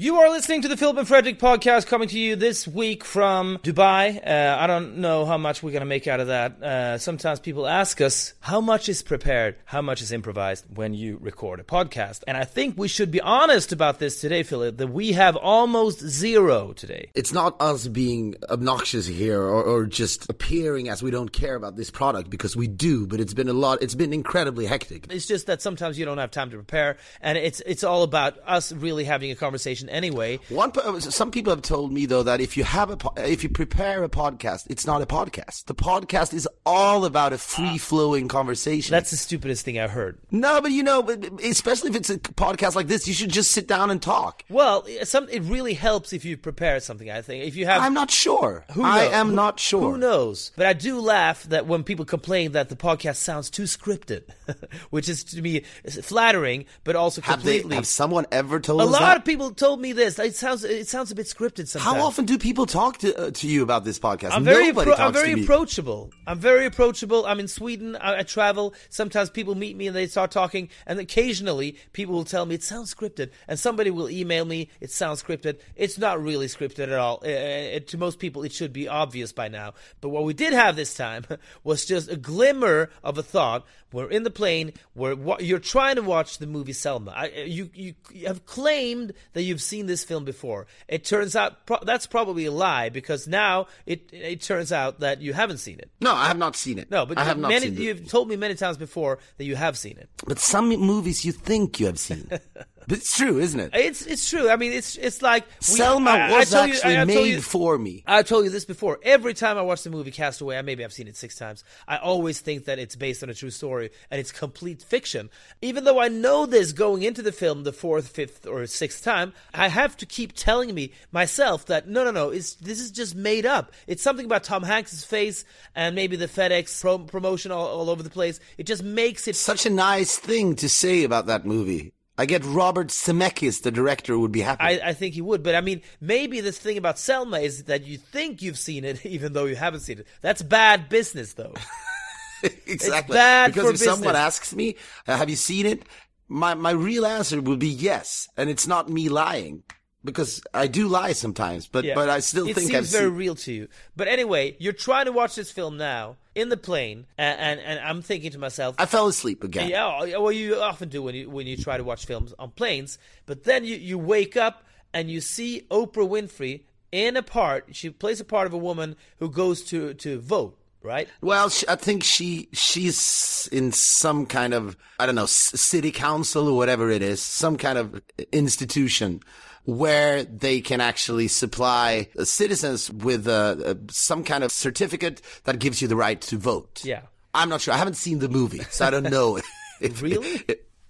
You are listening to the Filip and Fredrik podcast coming to you this week from Dubai. Uh, I don't know how much we're going to make out of that. Uh, sometimes people ask us how much is prepared, how much is improvised when you record a podcast. And I think we should be honest about this today, Filip, that we have almost zero today. It's not us being obnoxious here or, or just appearing as we don't care about this product because we do, but it's been a lot, it's been incredibly hectic. It's just that sometimes you don't have time to prepare, and it's, it's all about us really having a conversation anyway. One, some people have told me though that if you have a, if you prepare a podcast, it's not a podcast. The podcast is all about a free ah. flowing conversation. That's the stupidest thing I've heard. No, but you know, especially if it's a podcast like this, you should just sit down and talk. Well, some it really helps if you prepare something. I think if you have, I'm not sure. Who I am not sure. Who knows? But I do laugh that when people complain that the podcast sounds too scripted, which is to me flattering, but also completely. Have, they, have someone ever told? A lot that? of people told me this. It sounds it sounds a bit scripted. Sometimes. How often do people talk to uh, to you about this podcast? I'm very appro- I'm very approachable. I'm very approachable. I'm in Sweden. I, I travel. Sometimes people meet me and they start talking, and occasionally people will tell me it sounds scripted, and somebody will email me it sounds scripted. It's not really scripted at all. Uh, to most people, it should be obvious by now. But what we did have this time was just a glimmer of a thought. We're in the plane. We're you're trying to watch the movie Selma. I, you you have claimed that you've seen this film before. It turns out pro- that's probably a lie because now it it turns out that you haven't seen it. No, I have not seen it. No, but I have many, not seen you've told me many times before that you have seen it. But some movies you think you have seen. But it's true, isn't it? It's it's true. I mean, it's it's like we, Selma I, was I actually you, made you, for me. I've told you this before. Every time I watch the movie Castaway, I maybe I've seen it six times. I always think that it's based on a true story and it's complete fiction. Even though I know this going into the film the fourth, fifth, or sixth time, I have to keep telling me myself that no, no, no, it's this is just made up. It's something about Tom Hanks's face and maybe the FedEx pro- promotion all, all over the place. It just makes it such a nice thing to say about that movie. I get Robert Zemeckis, the director, would be happy. I, I, think he would, but I mean, maybe this thing about Selma is that you think you've seen it even though you haven't seen it. That's bad business, though. exactly. Because if business. someone asks me, uh, "Have you seen it?" My my real answer would be yes, and it's not me lying because I do lie sometimes, but yeah. but I still it think seems I've very seen... real to you. But anyway, you're trying to watch this film now in the plane, and, and, and I'm thinking to myself, I fell asleep again. Oh, yeah, well, you often do when you when you try to watch films on planes. But then you you wake up and you see Oprah Winfrey in a part. She plays a part of a woman who goes to to vote right? Well, I think she she's in some kind of I don't know city council or whatever it is, some kind of institution where they can actually supply citizens with uh, some kind of certificate that gives you the right to vote. Yeah. I'm not sure. I haven't seen the movie, so I don't know. if, really?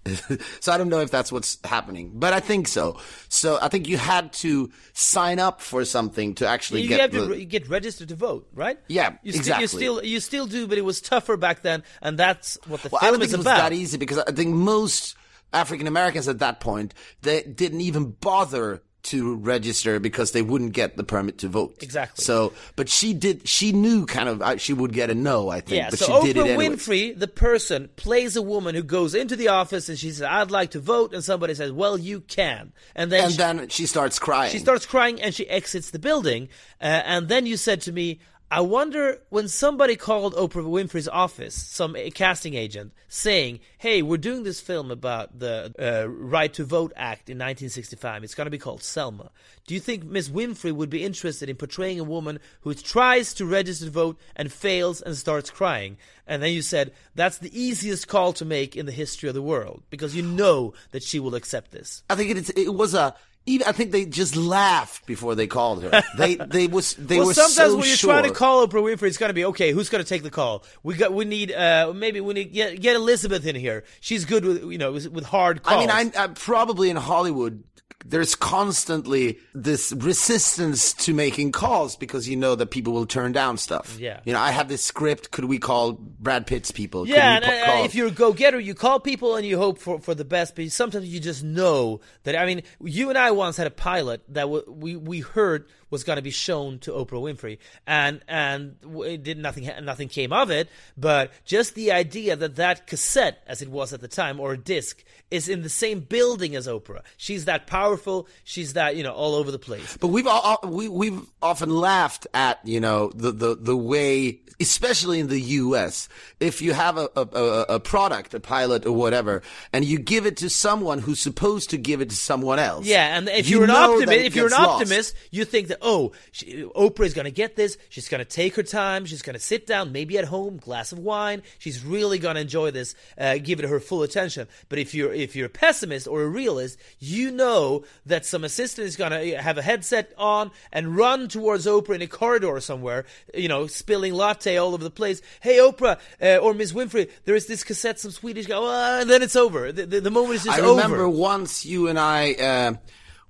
so I don't know if that's what's happening, but I think so. So I think you had to sign up for something to actually you get have the, to re- get registered to vote, right? Yeah, you exactly. St- you still you still do, but it was tougher back then, and that's what the well, film I don't is think about. it was that easy because I think most African Americans at that point, they didn't even bother to register because they wouldn't get the permit to vote. Exactly. So, but she did. She knew kind of uh, she would get a no. I think. Yeah. But so she Oprah did it anyway. Winfrey, the person, plays a woman who goes into the office and she says, "I'd like to vote," and somebody says, "Well, you can," and then and she, then she starts crying. she starts crying and she exits the building. Uh, and then you said to me, I wonder when somebody called Oprah Winfrey's office, some casting agent, saying, "Hey, we're doing this film about the uh, Right to Vote Act in 1965. It's going to be called Selma. Do you think Miss Winfrey would be interested in portraying a woman who tries to register to vote and fails and starts crying?" And then you said, "That's the easiest call to make in the history of the world because you know that she will accept this." I think it, it was a even I think they just laughed before they called her. They they was they well, were sometimes so when you're sure. trying to call Oprah Winfrey, it's going to be okay. Who's going to take the call? We got we need uh maybe we need get get Elizabeth in here. She's good with you know with, hard calls. I mean, I, I probably in Hollywood there's constantly this resistance to making calls because you know that people will turn down stuff. Yeah. You know, I have this script. Could we call Brad Pitt's people? Could Yeah, we and, po- uh, call- if you're a go-getter, you call people and you hope for, for the best. But sometimes you just know that. I mean, you and I once had a pilot that w- we we heard was going to be shown to Oprah Winfrey, and and it did nothing nothing came of it. But just the idea that that cassette, as it was at the time, or a disc, is in the same building as Oprah. She's that powerful. She's that you know all over the place. But we've all, we we've often laughed at you know the the the way, especially in the U.S. If you have a a, a product, a pilot or whatever, and you give it to someone who's supposed to give it to someone else. Yeah, and if you are an optimist, if you're an optimist, lost. you think that oh, she, Oprah is going to get this. She's going to take her time. She's going to sit down, maybe at home, glass of wine. She's really going to enjoy this, uh, give it her full attention. But if you're if you're a pessimist or a realist, you know that some assistant is going to have a headset on and run towards Oprah in a corridor somewhere, you know, spilling latte all over the place. Hey, Oprah uh, or Miss Winfrey, there is this cassette, some Swedish guy, oh, and then it's over. The, the, the moment is just over. I remember once you and I. Uh,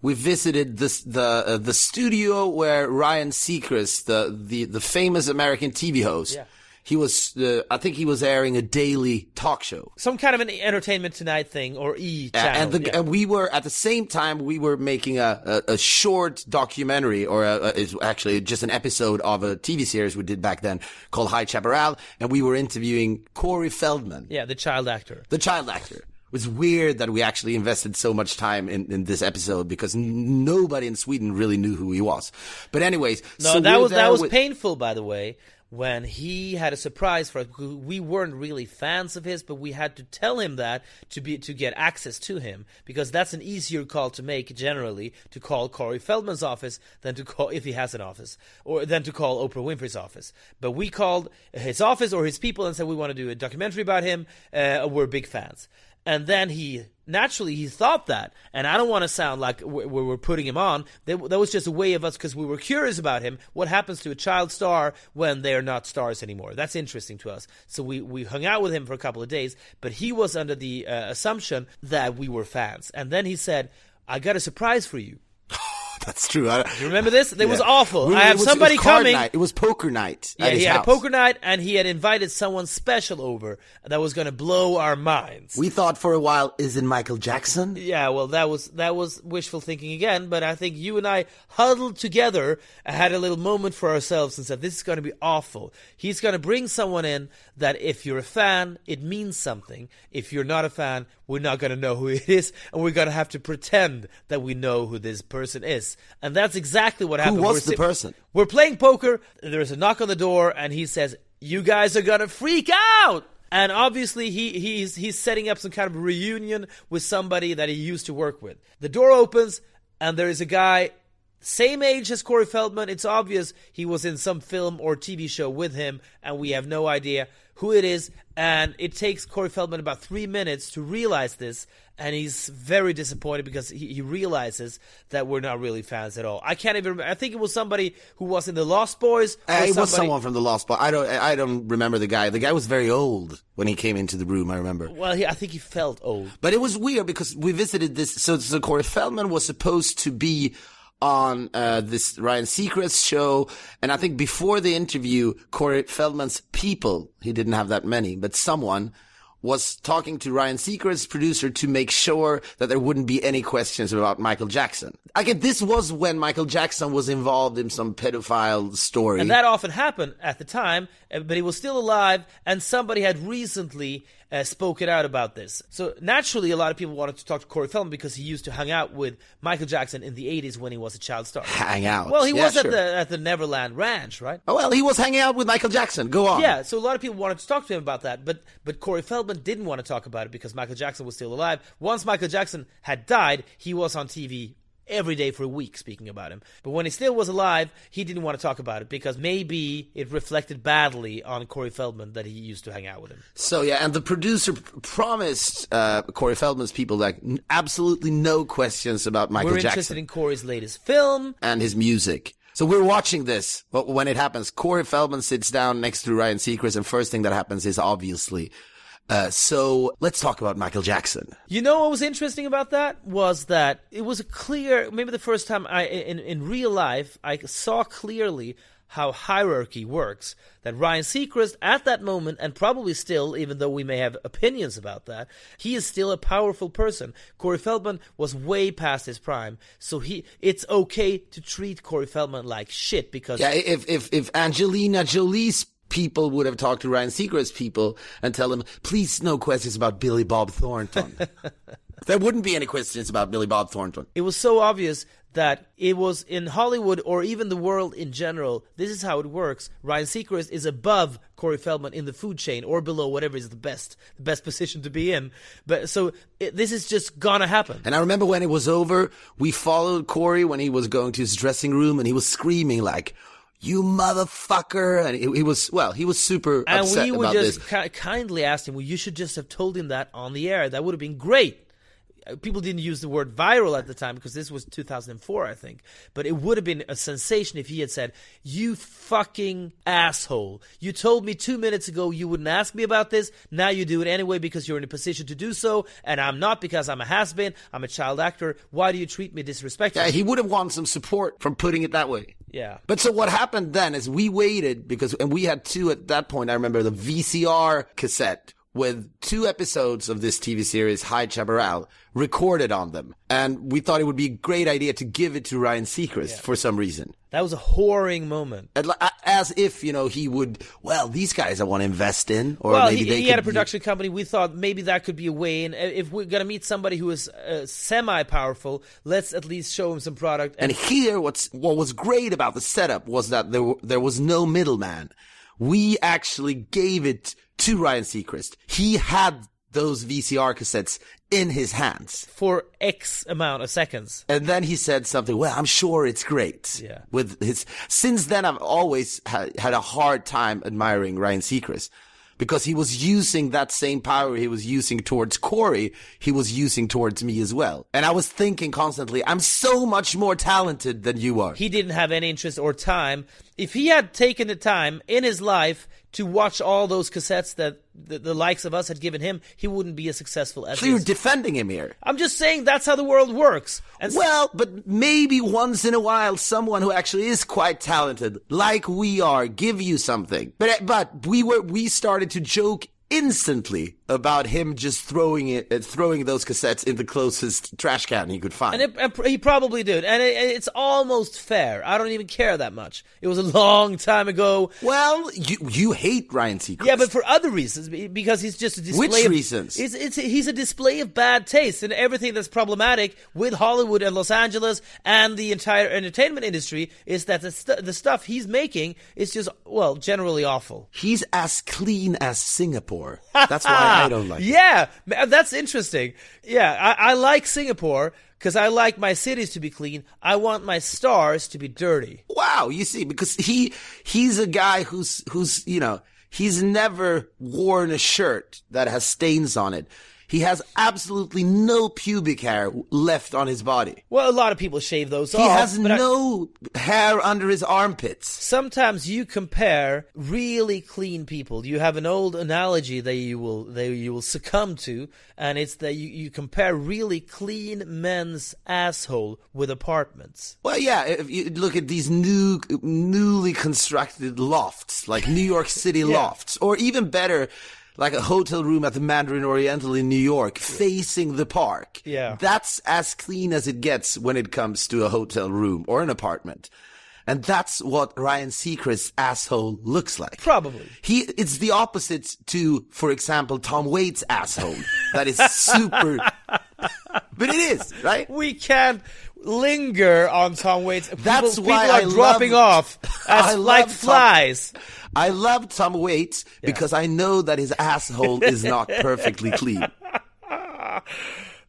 we visited this, the uh, the studio where Ryan Seacrest, the the the famous American TV host, yeah he was, uh, I think he was airing a daily talk show. Some kind of an Entertainment Tonight thing or E channel. And, the, yeah. and we were, at the same time, we were making a, a, a short documentary or a, a, actually just an episode of a TV series we did back then called High Chaparral. And we were interviewing Corey Feldman. Yeah, the child actor. The child actor. It was weird that we actually invested so much time in, in this episode because n- nobody in Sweden really knew who he was. But anyways, no, so that was that was with- painful, by the way when he had a surprise for us. We weren't really fans of his, but we had to tell him that to be to get access to him because that's an easier call to make generally to call Corey Feldman's office than to call if he has an office or than to call Oprah Winfrey's office. But we called his office or his people and said we want to do a documentary about him. Uh, we're big fans. And then he naturally he thought that, and I don't want to sound like we were putting him on. That was just a way of us because we were curious about him. What happens to a child star when they are not stars anymore? That's interesting to us. So we we hung out with him for a couple of days, but he was under the uh, assumption that we were fans, and then he said, "I got a surprise for you." That's true. I, you remember this? It yeah. was awful. We, I have was, somebody coming. Night. It was poker night. Yeah, he had house. a poker night, and he had invited someone special over that was going to blow our minds. We thought for a while, is it Michael Jackson? Yeah, well, that was that was wishful thinking again. But I think you and I huddled together, had a little moment for ourselves, and said, "This is going to be awful. He's going to bring someone in that, if you're a fan, it means something. If you're not a fan, we're not going to know who it is, and we're going to have to pretend that we know who this person is." And that's exactly what happened. Who was we're the person? We're playing poker. There's a knock on the door, and he says, "You guys are gonna freak out." And obviously, he, he's he's setting up some kind of reunion with somebody that he used to work with. The door opens, and there is a guy same age as Corey Feldman. It's obvious he was in some film or TV show with him, and we have no idea who it is. And it takes Corey Feldman about three minutes to realize this, and he's very disappointed because he, he, realizes that we're not really fans at all. I can't even. Remember. I think it was somebody who was in the Lost Boys. Uh, it somebody... was someone from the Lost Boys. I don't. I don't remember the guy. The guy was very old when he came into the room. I remember. Well, he, I think he felt old. But it was weird because we visited this. So, so Corey Feldman was supposed to be on uh, this Ryan Seacrest show. And I think before the interview, Corey Feldman's people, he didn't have that many, but someone was talking to Ryan Seacrest's producer to make sure that there wouldn't be any questions about Michael Jackson. I Again, this was when Michael Jackson was involved in some pedophile story. And that often happened at the time, uh, but he was still alive, and somebody had recently uh, spoken out about this. So naturally, a lot of people wanted to talk to Corey Feldman because he used to hang out with Michael Jackson in the '80s when he was a child star. Hang out? Well, he yeah, was sure. at the at the Neverland Ranch, right? Oh well, he was hanging out with Michael Jackson. Go on. Yeah, so a lot of people wanted to talk to him about that, but but Corey Feldman didn't want to talk about it because Michael Jackson was still alive. Once Michael Jackson had died, he was on TV every day for a week speaking about him. But when he still was alive, he didn't want to talk about it because maybe it reflected badly on Corey Feldman that he used to hang out with him. So yeah, and the producer promised uh, Corey Feldman's people like absolutely no questions about Michael We're Jackson. We're interested in Corey's latest film and his music. So we're watching this, but when it happens, Corey Feldman sits down next to Ryan Seacrest, and first thing that happens is obviously uh, so let's talk about Michael Jackson. You know what was interesting about that was that it was a clear, maybe the first time I in in real life I saw clearly how hierarchy works. That Ryan Seacrest at that moment, and probably still, even though we may have opinions about that, he is still a powerful person. Corey Feldman was way past his prime, so he it's okay to treat Corey Feldman like shit because yeah, if if if Angelina Jolie's people would have talked to Ryan Seacrest's people and tell him, please, no questions about Billy Bob Thornton. there wouldn't be any questions about Billy Bob Thornton. It was so obvious that it was in Hollywood or even the world in general. This is how it works. Ryan Seacrest is above Corey Feldman in the food chain or below whatever is the best the best position to be in. But so it, this is just gonna happen. And I remember when it was over, we followed Corey when he was going to his dressing room and he was screaming like, you motherfucker. And he, he was, well, he was super and upset we would about just this. ki- kindly ask him, well, you should just have told him that on the air. That would have been great. People didn't use the word viral at the time because this was 2004, I think. But it would have been a sensation if he had said, You fucking asshole. You told me two minutes ago you wouldn't ask me about this. Now you do it anyway because you're in a position to do so. And I'm not because I'm a has been. I'm a child actor. Why do you treat me disrespectfully? Yeah, he would have wanted some support from putting it that way. yeah. But so what happened then is we waited because, and we had two at that point. I remember the VCR cassette with two episodes of this TV series, High Chaparral, recorded on them. And we thought it would be a great idea to give it to Ryan Seacrest for some reason. That was a whoring moment. As if, you know, he would, well, these guys I want to invest in, or well, maybe he, they he had a production company. We thought maybe that could be a way. And if we're gonna meet somebody who is uh, semi-powerful, let's at least show him some product. And here, what's what was great about the setup was that there there was no middleman. We actually gave it to Ryan Seacrest. He had those VCR cassettes in his hands, for X amount of seconds. and then he said something. Well, I'm sure it's great. Yeah. With his since then, I've always ha- had a hard time admiring Ryan Seacrest. Because he was using that same power he was using towards Corey, he was using towards me as well. And I was thinking constantly, I'm so much more talented than you are. He didn't have any interest or time. If he had taken the time in his life to watch all those cassettes that the, the likes of us had given him, he wouldn't be as successful as So you're defending him here. I'm just saying that's how the world works. And Well, but maybe once in a while, someone who actually is quite talented, like we are, give you something. But but we were we started to joke instantly about him just throwing it, uh, throwing those cassettes in the closest trash can he could find. And it, and he probably did. And it, it's almost fair. I don't even care that much. It was a long time ago. well, you you hate Ryan Seacrest. Yeah, but for other reasons, because he's just a display. Which of, reasons? It's, it's he's a display of bad taste and everything that's problematic with Hollywood and Los Angeles and the entire entertainment industry is that the, stu- the stuff he's making is just well generally awful. he's as clean as Singapore. That's why I don't like. it. Yeah, ma- that's interesting. Yeah, I, I like Singapore because I like my cities to be clean. I want my stars to be dirty. Wow, you see, because he he's a guy who's who's you know he's never worn a shirt that has stains on it. He has absolutely no pubic hair left on his body. Well, a lot of people shave those He off. has but I- no hair under his armpits. sometimes you compare really clean people. You have an old analogy that you will that you will succumb to, and it's that you, you compare really clean men's asshole with apartments. Well, yeah, if you look at these new, newly constructed lofts, like New York City lofts, or even better, like a hotel room at the Mandarin Oriental in New York, facing the park. Yeah. That's as clean as it gets when it comes to a hotel room or an apartment. And that's what Ryan Seacrest's asshole looks like. Probably. He, it's the opposite to, for example, Tom Waits' asshole. that is super, but it is, right? We can't linger on Tom Waits. People, That's people why are I dropping love- off as like Tom- flies. I love Tom Waits because I know that his asshole is not perfectly clean.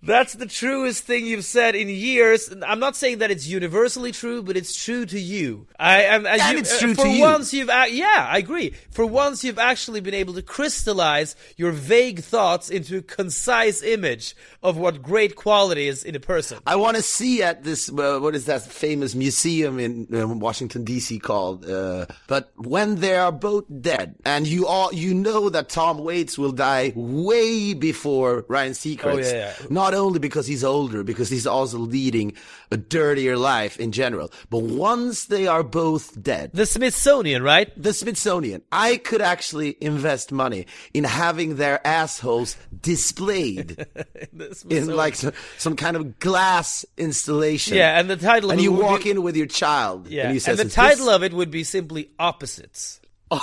That's the truest thing you've said in years. I'm not saying that it's universally true, but it's true to you. I am. And, you, it's uh, true for to you. once you've. ac- Yeah, I agree. For once you've actually been able to crystallize your vague thoughts into a concise image of what great quality is in a person. I want to see at this, uh, what is that famous museum in uh, Washington D.C. called? Uh, but when they are both dead, and you all, you know that Tom Waits will die way before Ryan Seacrest. Oh, yeah, yeah. Not only because he's older, because he's also leading a dirtier life in general. But once they are both dead, The Smithsonian, right? the Smithsonian, I could actually invest money in having their assholes displayed in like some, some kind of glass installation. Yeah, and the title and you walk be- in with your child. Yeah, and, says, and the title this-" of it would be simply opposites.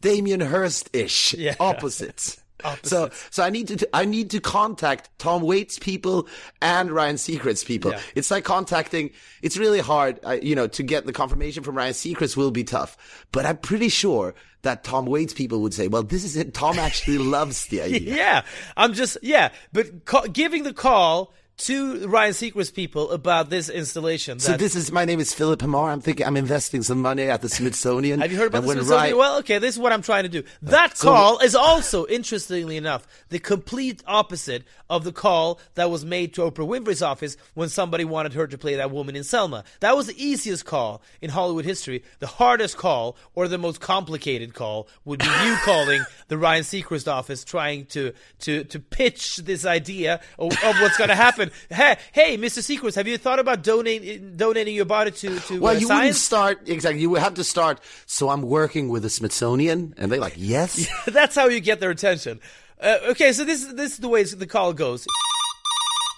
Damien Hirst ish. Yeah. Opposites. So, so I need to, I need to contact Tom Waits people and Ryan Seacrest people. Yeah. It's like contacting, it's really hard, uh, you know, to get the confirmation from Ryan Seacrest will be tough, but I'm pretty sure that Tom Waits people would say, well, this is it. Tom actually loves the idea. Yeah, I'm just yeah, but ca- giving the call to Ryan Seacrest people about this installation. So this is, my name is Filip Hammar. I'm thinking I'm investing some money at the Smithsonian. Have you heard about the Smithsonian? Ryan- Well, okay, this is what I'm trying to do. Uh, that so- call is also, interestingly enough, the complete opposite of the call that was made to Oprah Winfrey's office when somebody wanted her to play that woman in Selma. That was the easiest call in Hollywood history. The hardest call, or the most complicated call, would be you calling the Ryan Seacrest office trying to to to pitch this idea of, of what's going to happen. Hey, hey, Mr. Secrets, have you thought about donating donating your body to to Well, uh, you wouldn't start exactly. You would have to start. So I'm working with the Smithsonian, and they're like, "Yes." That's how you get their attention. Uh, okay, so this this is the way the call goes.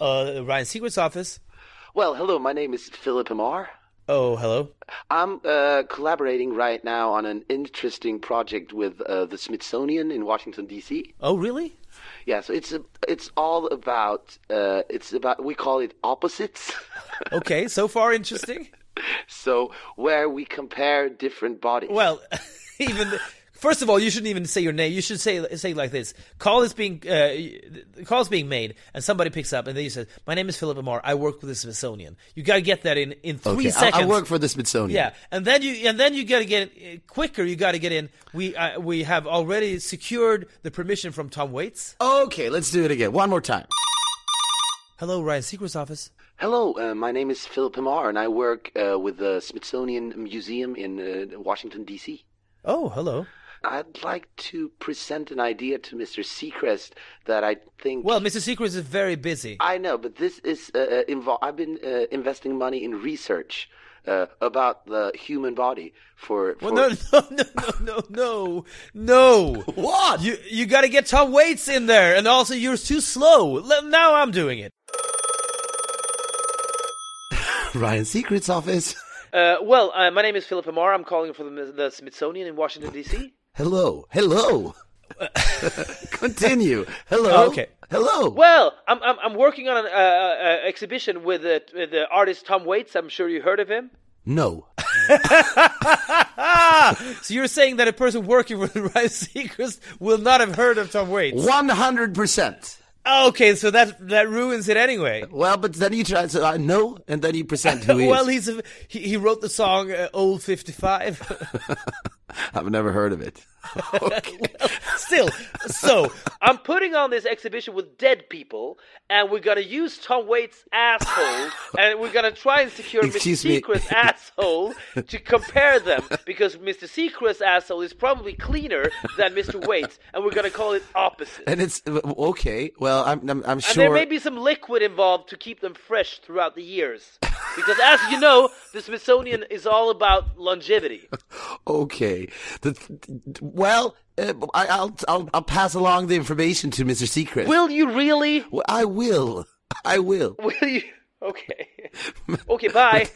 Uh, Ryan Seacrest's office. Well, hello. My name is Filip Amar. Oh, hello. I'm uh, collaborating right now on an interesting project with uh, the Smithsonian in Washington D.C. Oh, really? Yeah, so it's a, it's all about uh, it's about we call it opposites. Okay, so far interesting. so where we compare different bodies. Well, even the, first of all, you shouldn't even say your name. You should say say it like this: call is being uh, the call is being made, and somebody picks up, and then you say, "My name is Filip Amar. I work with the Smithsonian." You got to get that in in three okay, seconds. I work for the Smithsonian. Yeah, and then you and then you got to get uh, quicker. You got to get in. We uh, we have already secured the permission from Tom Waits. Okay, let's do it again. One more time. Hello, Ryan Seacrest's office. Hello, uh, my name is Filip Amar, and I work uh, with the Smithsonian Museum in uh, Washington D.C. Oh, hello. I'd like to present an idea to Mr. Seacrest that I think. Well, Mr. Seacrest is very busy. I know, but this is uh, uh, involved. I've been uh, investing money in research uh, about the human body for. for Well, no, no, no, no, no, no. What? You you got to get Tom Waits in there, and also you're too slow. Le- Now I'm doing it. Ryan Seacrest's office. Uh, well, uh, my name is Filip Amar. I'm calling from the, the Smithsonian in Washington D.C. Hello, hello. Continue. Hello. Okay. Hello. Well, I'm I'm, I'm working on an uh, uh, exhibition with, uh, with the artist Tom Waits. I'm sure you heard of him. No. So you're saying that a person working with Ryan Seacrest will not have heard of Tom Waits? One hundred percent. Okay, so that that ruins it anyway. Well, but then you try to uh, no, and then you present who he well, is. he's a, he, he wrote the song uh, "Old 55." I've never heard of it. okay. Still, so I'm putting on this exhibition with dead people, and we're gonna use Tom Waits' asshole, and we're gonna try and secure Excuse Mr. me. Seacrest's asshole to compare them, because Mr. Seacrest's asshole is probably cleaner than Mr. Waits, and we're gonna call it opposite. And it's okay. Well, I'm I'm, I'm And sure. there may be some liquid involved to keep them fresh throughout the years. Because as you know, the Smithsonian is all about longevity. Okay. The, well, uh, I, I'll I'll I'll pass along the information to Mr. Seacrest. Will you really? I will. I will. Will you? Okay. Okay, bye.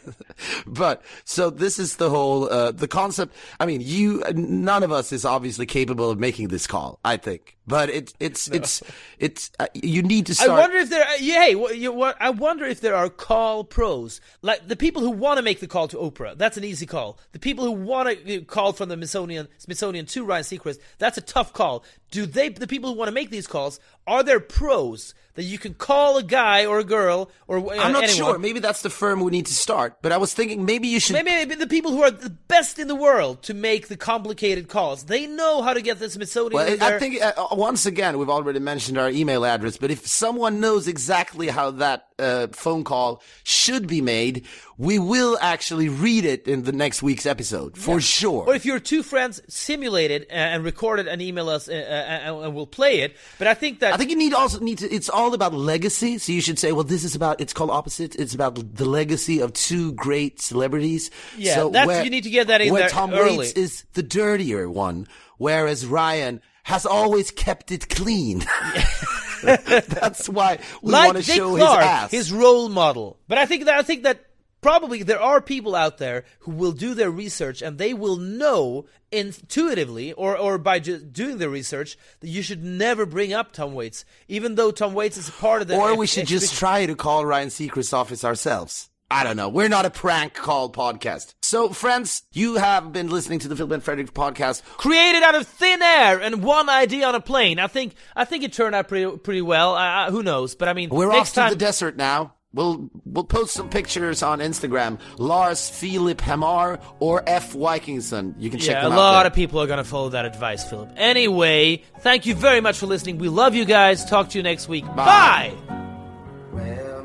But so this is the whole uh, the concept. I mean, you none of us is obviously capable of making this call. I think, but it it's it's it's uh, you need to I wonder if there. uh, Yeah, hey, what, you, what? I wonder if there are call pros, like the people who want to make the call to Oprah. That's an easy call. The people who want to call from the Smithsonian, Smithsonian to Ryan Seacrest. That's a tough call. Do they? The people who want to make these calls are there pros that you can call a guy or a girl or uh, I'm not anyone? sure. Maybe that's the firm we need to start. But I was thinking maybe you should. Maybe, maybe the people who are the best in the world to make the complicated calls. They know how to get the Smithsonian. Well, I think uh, once again we've already mentioned our email address, but if someone knows exactly how that uh, phone call should be made, we will actually read it in the next week's episode for sure. Or if your two friends simulated and recorded record and email us, uh, uh, and and we'll play it. But I think that I think you need also need to. It's all about legacy. So you should say, well, this is about. It's called opposite. It's about the legacy of two great celebrities. Yeah, so that's- where, you need to get that in where there Tom early. Waits is the dirtier one, whereas Ryan has always kept it clean. That's why we like want to Dick show Clark, his ass. his role model. But I think that I think that probably there are people out there who will do their research and they will know intuitively or, or by just doing the research that you should never bring up Tom Waits, even though Tom Waits is a part of the. Or we should just try to call Ryan Seacrest's office ourselves. I don't know. We're not a prank call podcast. So, friends, you have been listening to the Filip and Fredrik podcast, created out of thin air and one idea on a plane. I think I think it turned out pretty pretty well. Uh, who knows? But I mean, we're off to time... the desert now. We'll we'll post some pictures on Instagram. Lars Filip Hammar or F Wikingsson. You can check yeah, them out. a lot there. of people are gonna follow that advice, Filip. Anyway, thank you very much for listening. We love you guys. Talk to you next week. Bye. Bye. Well,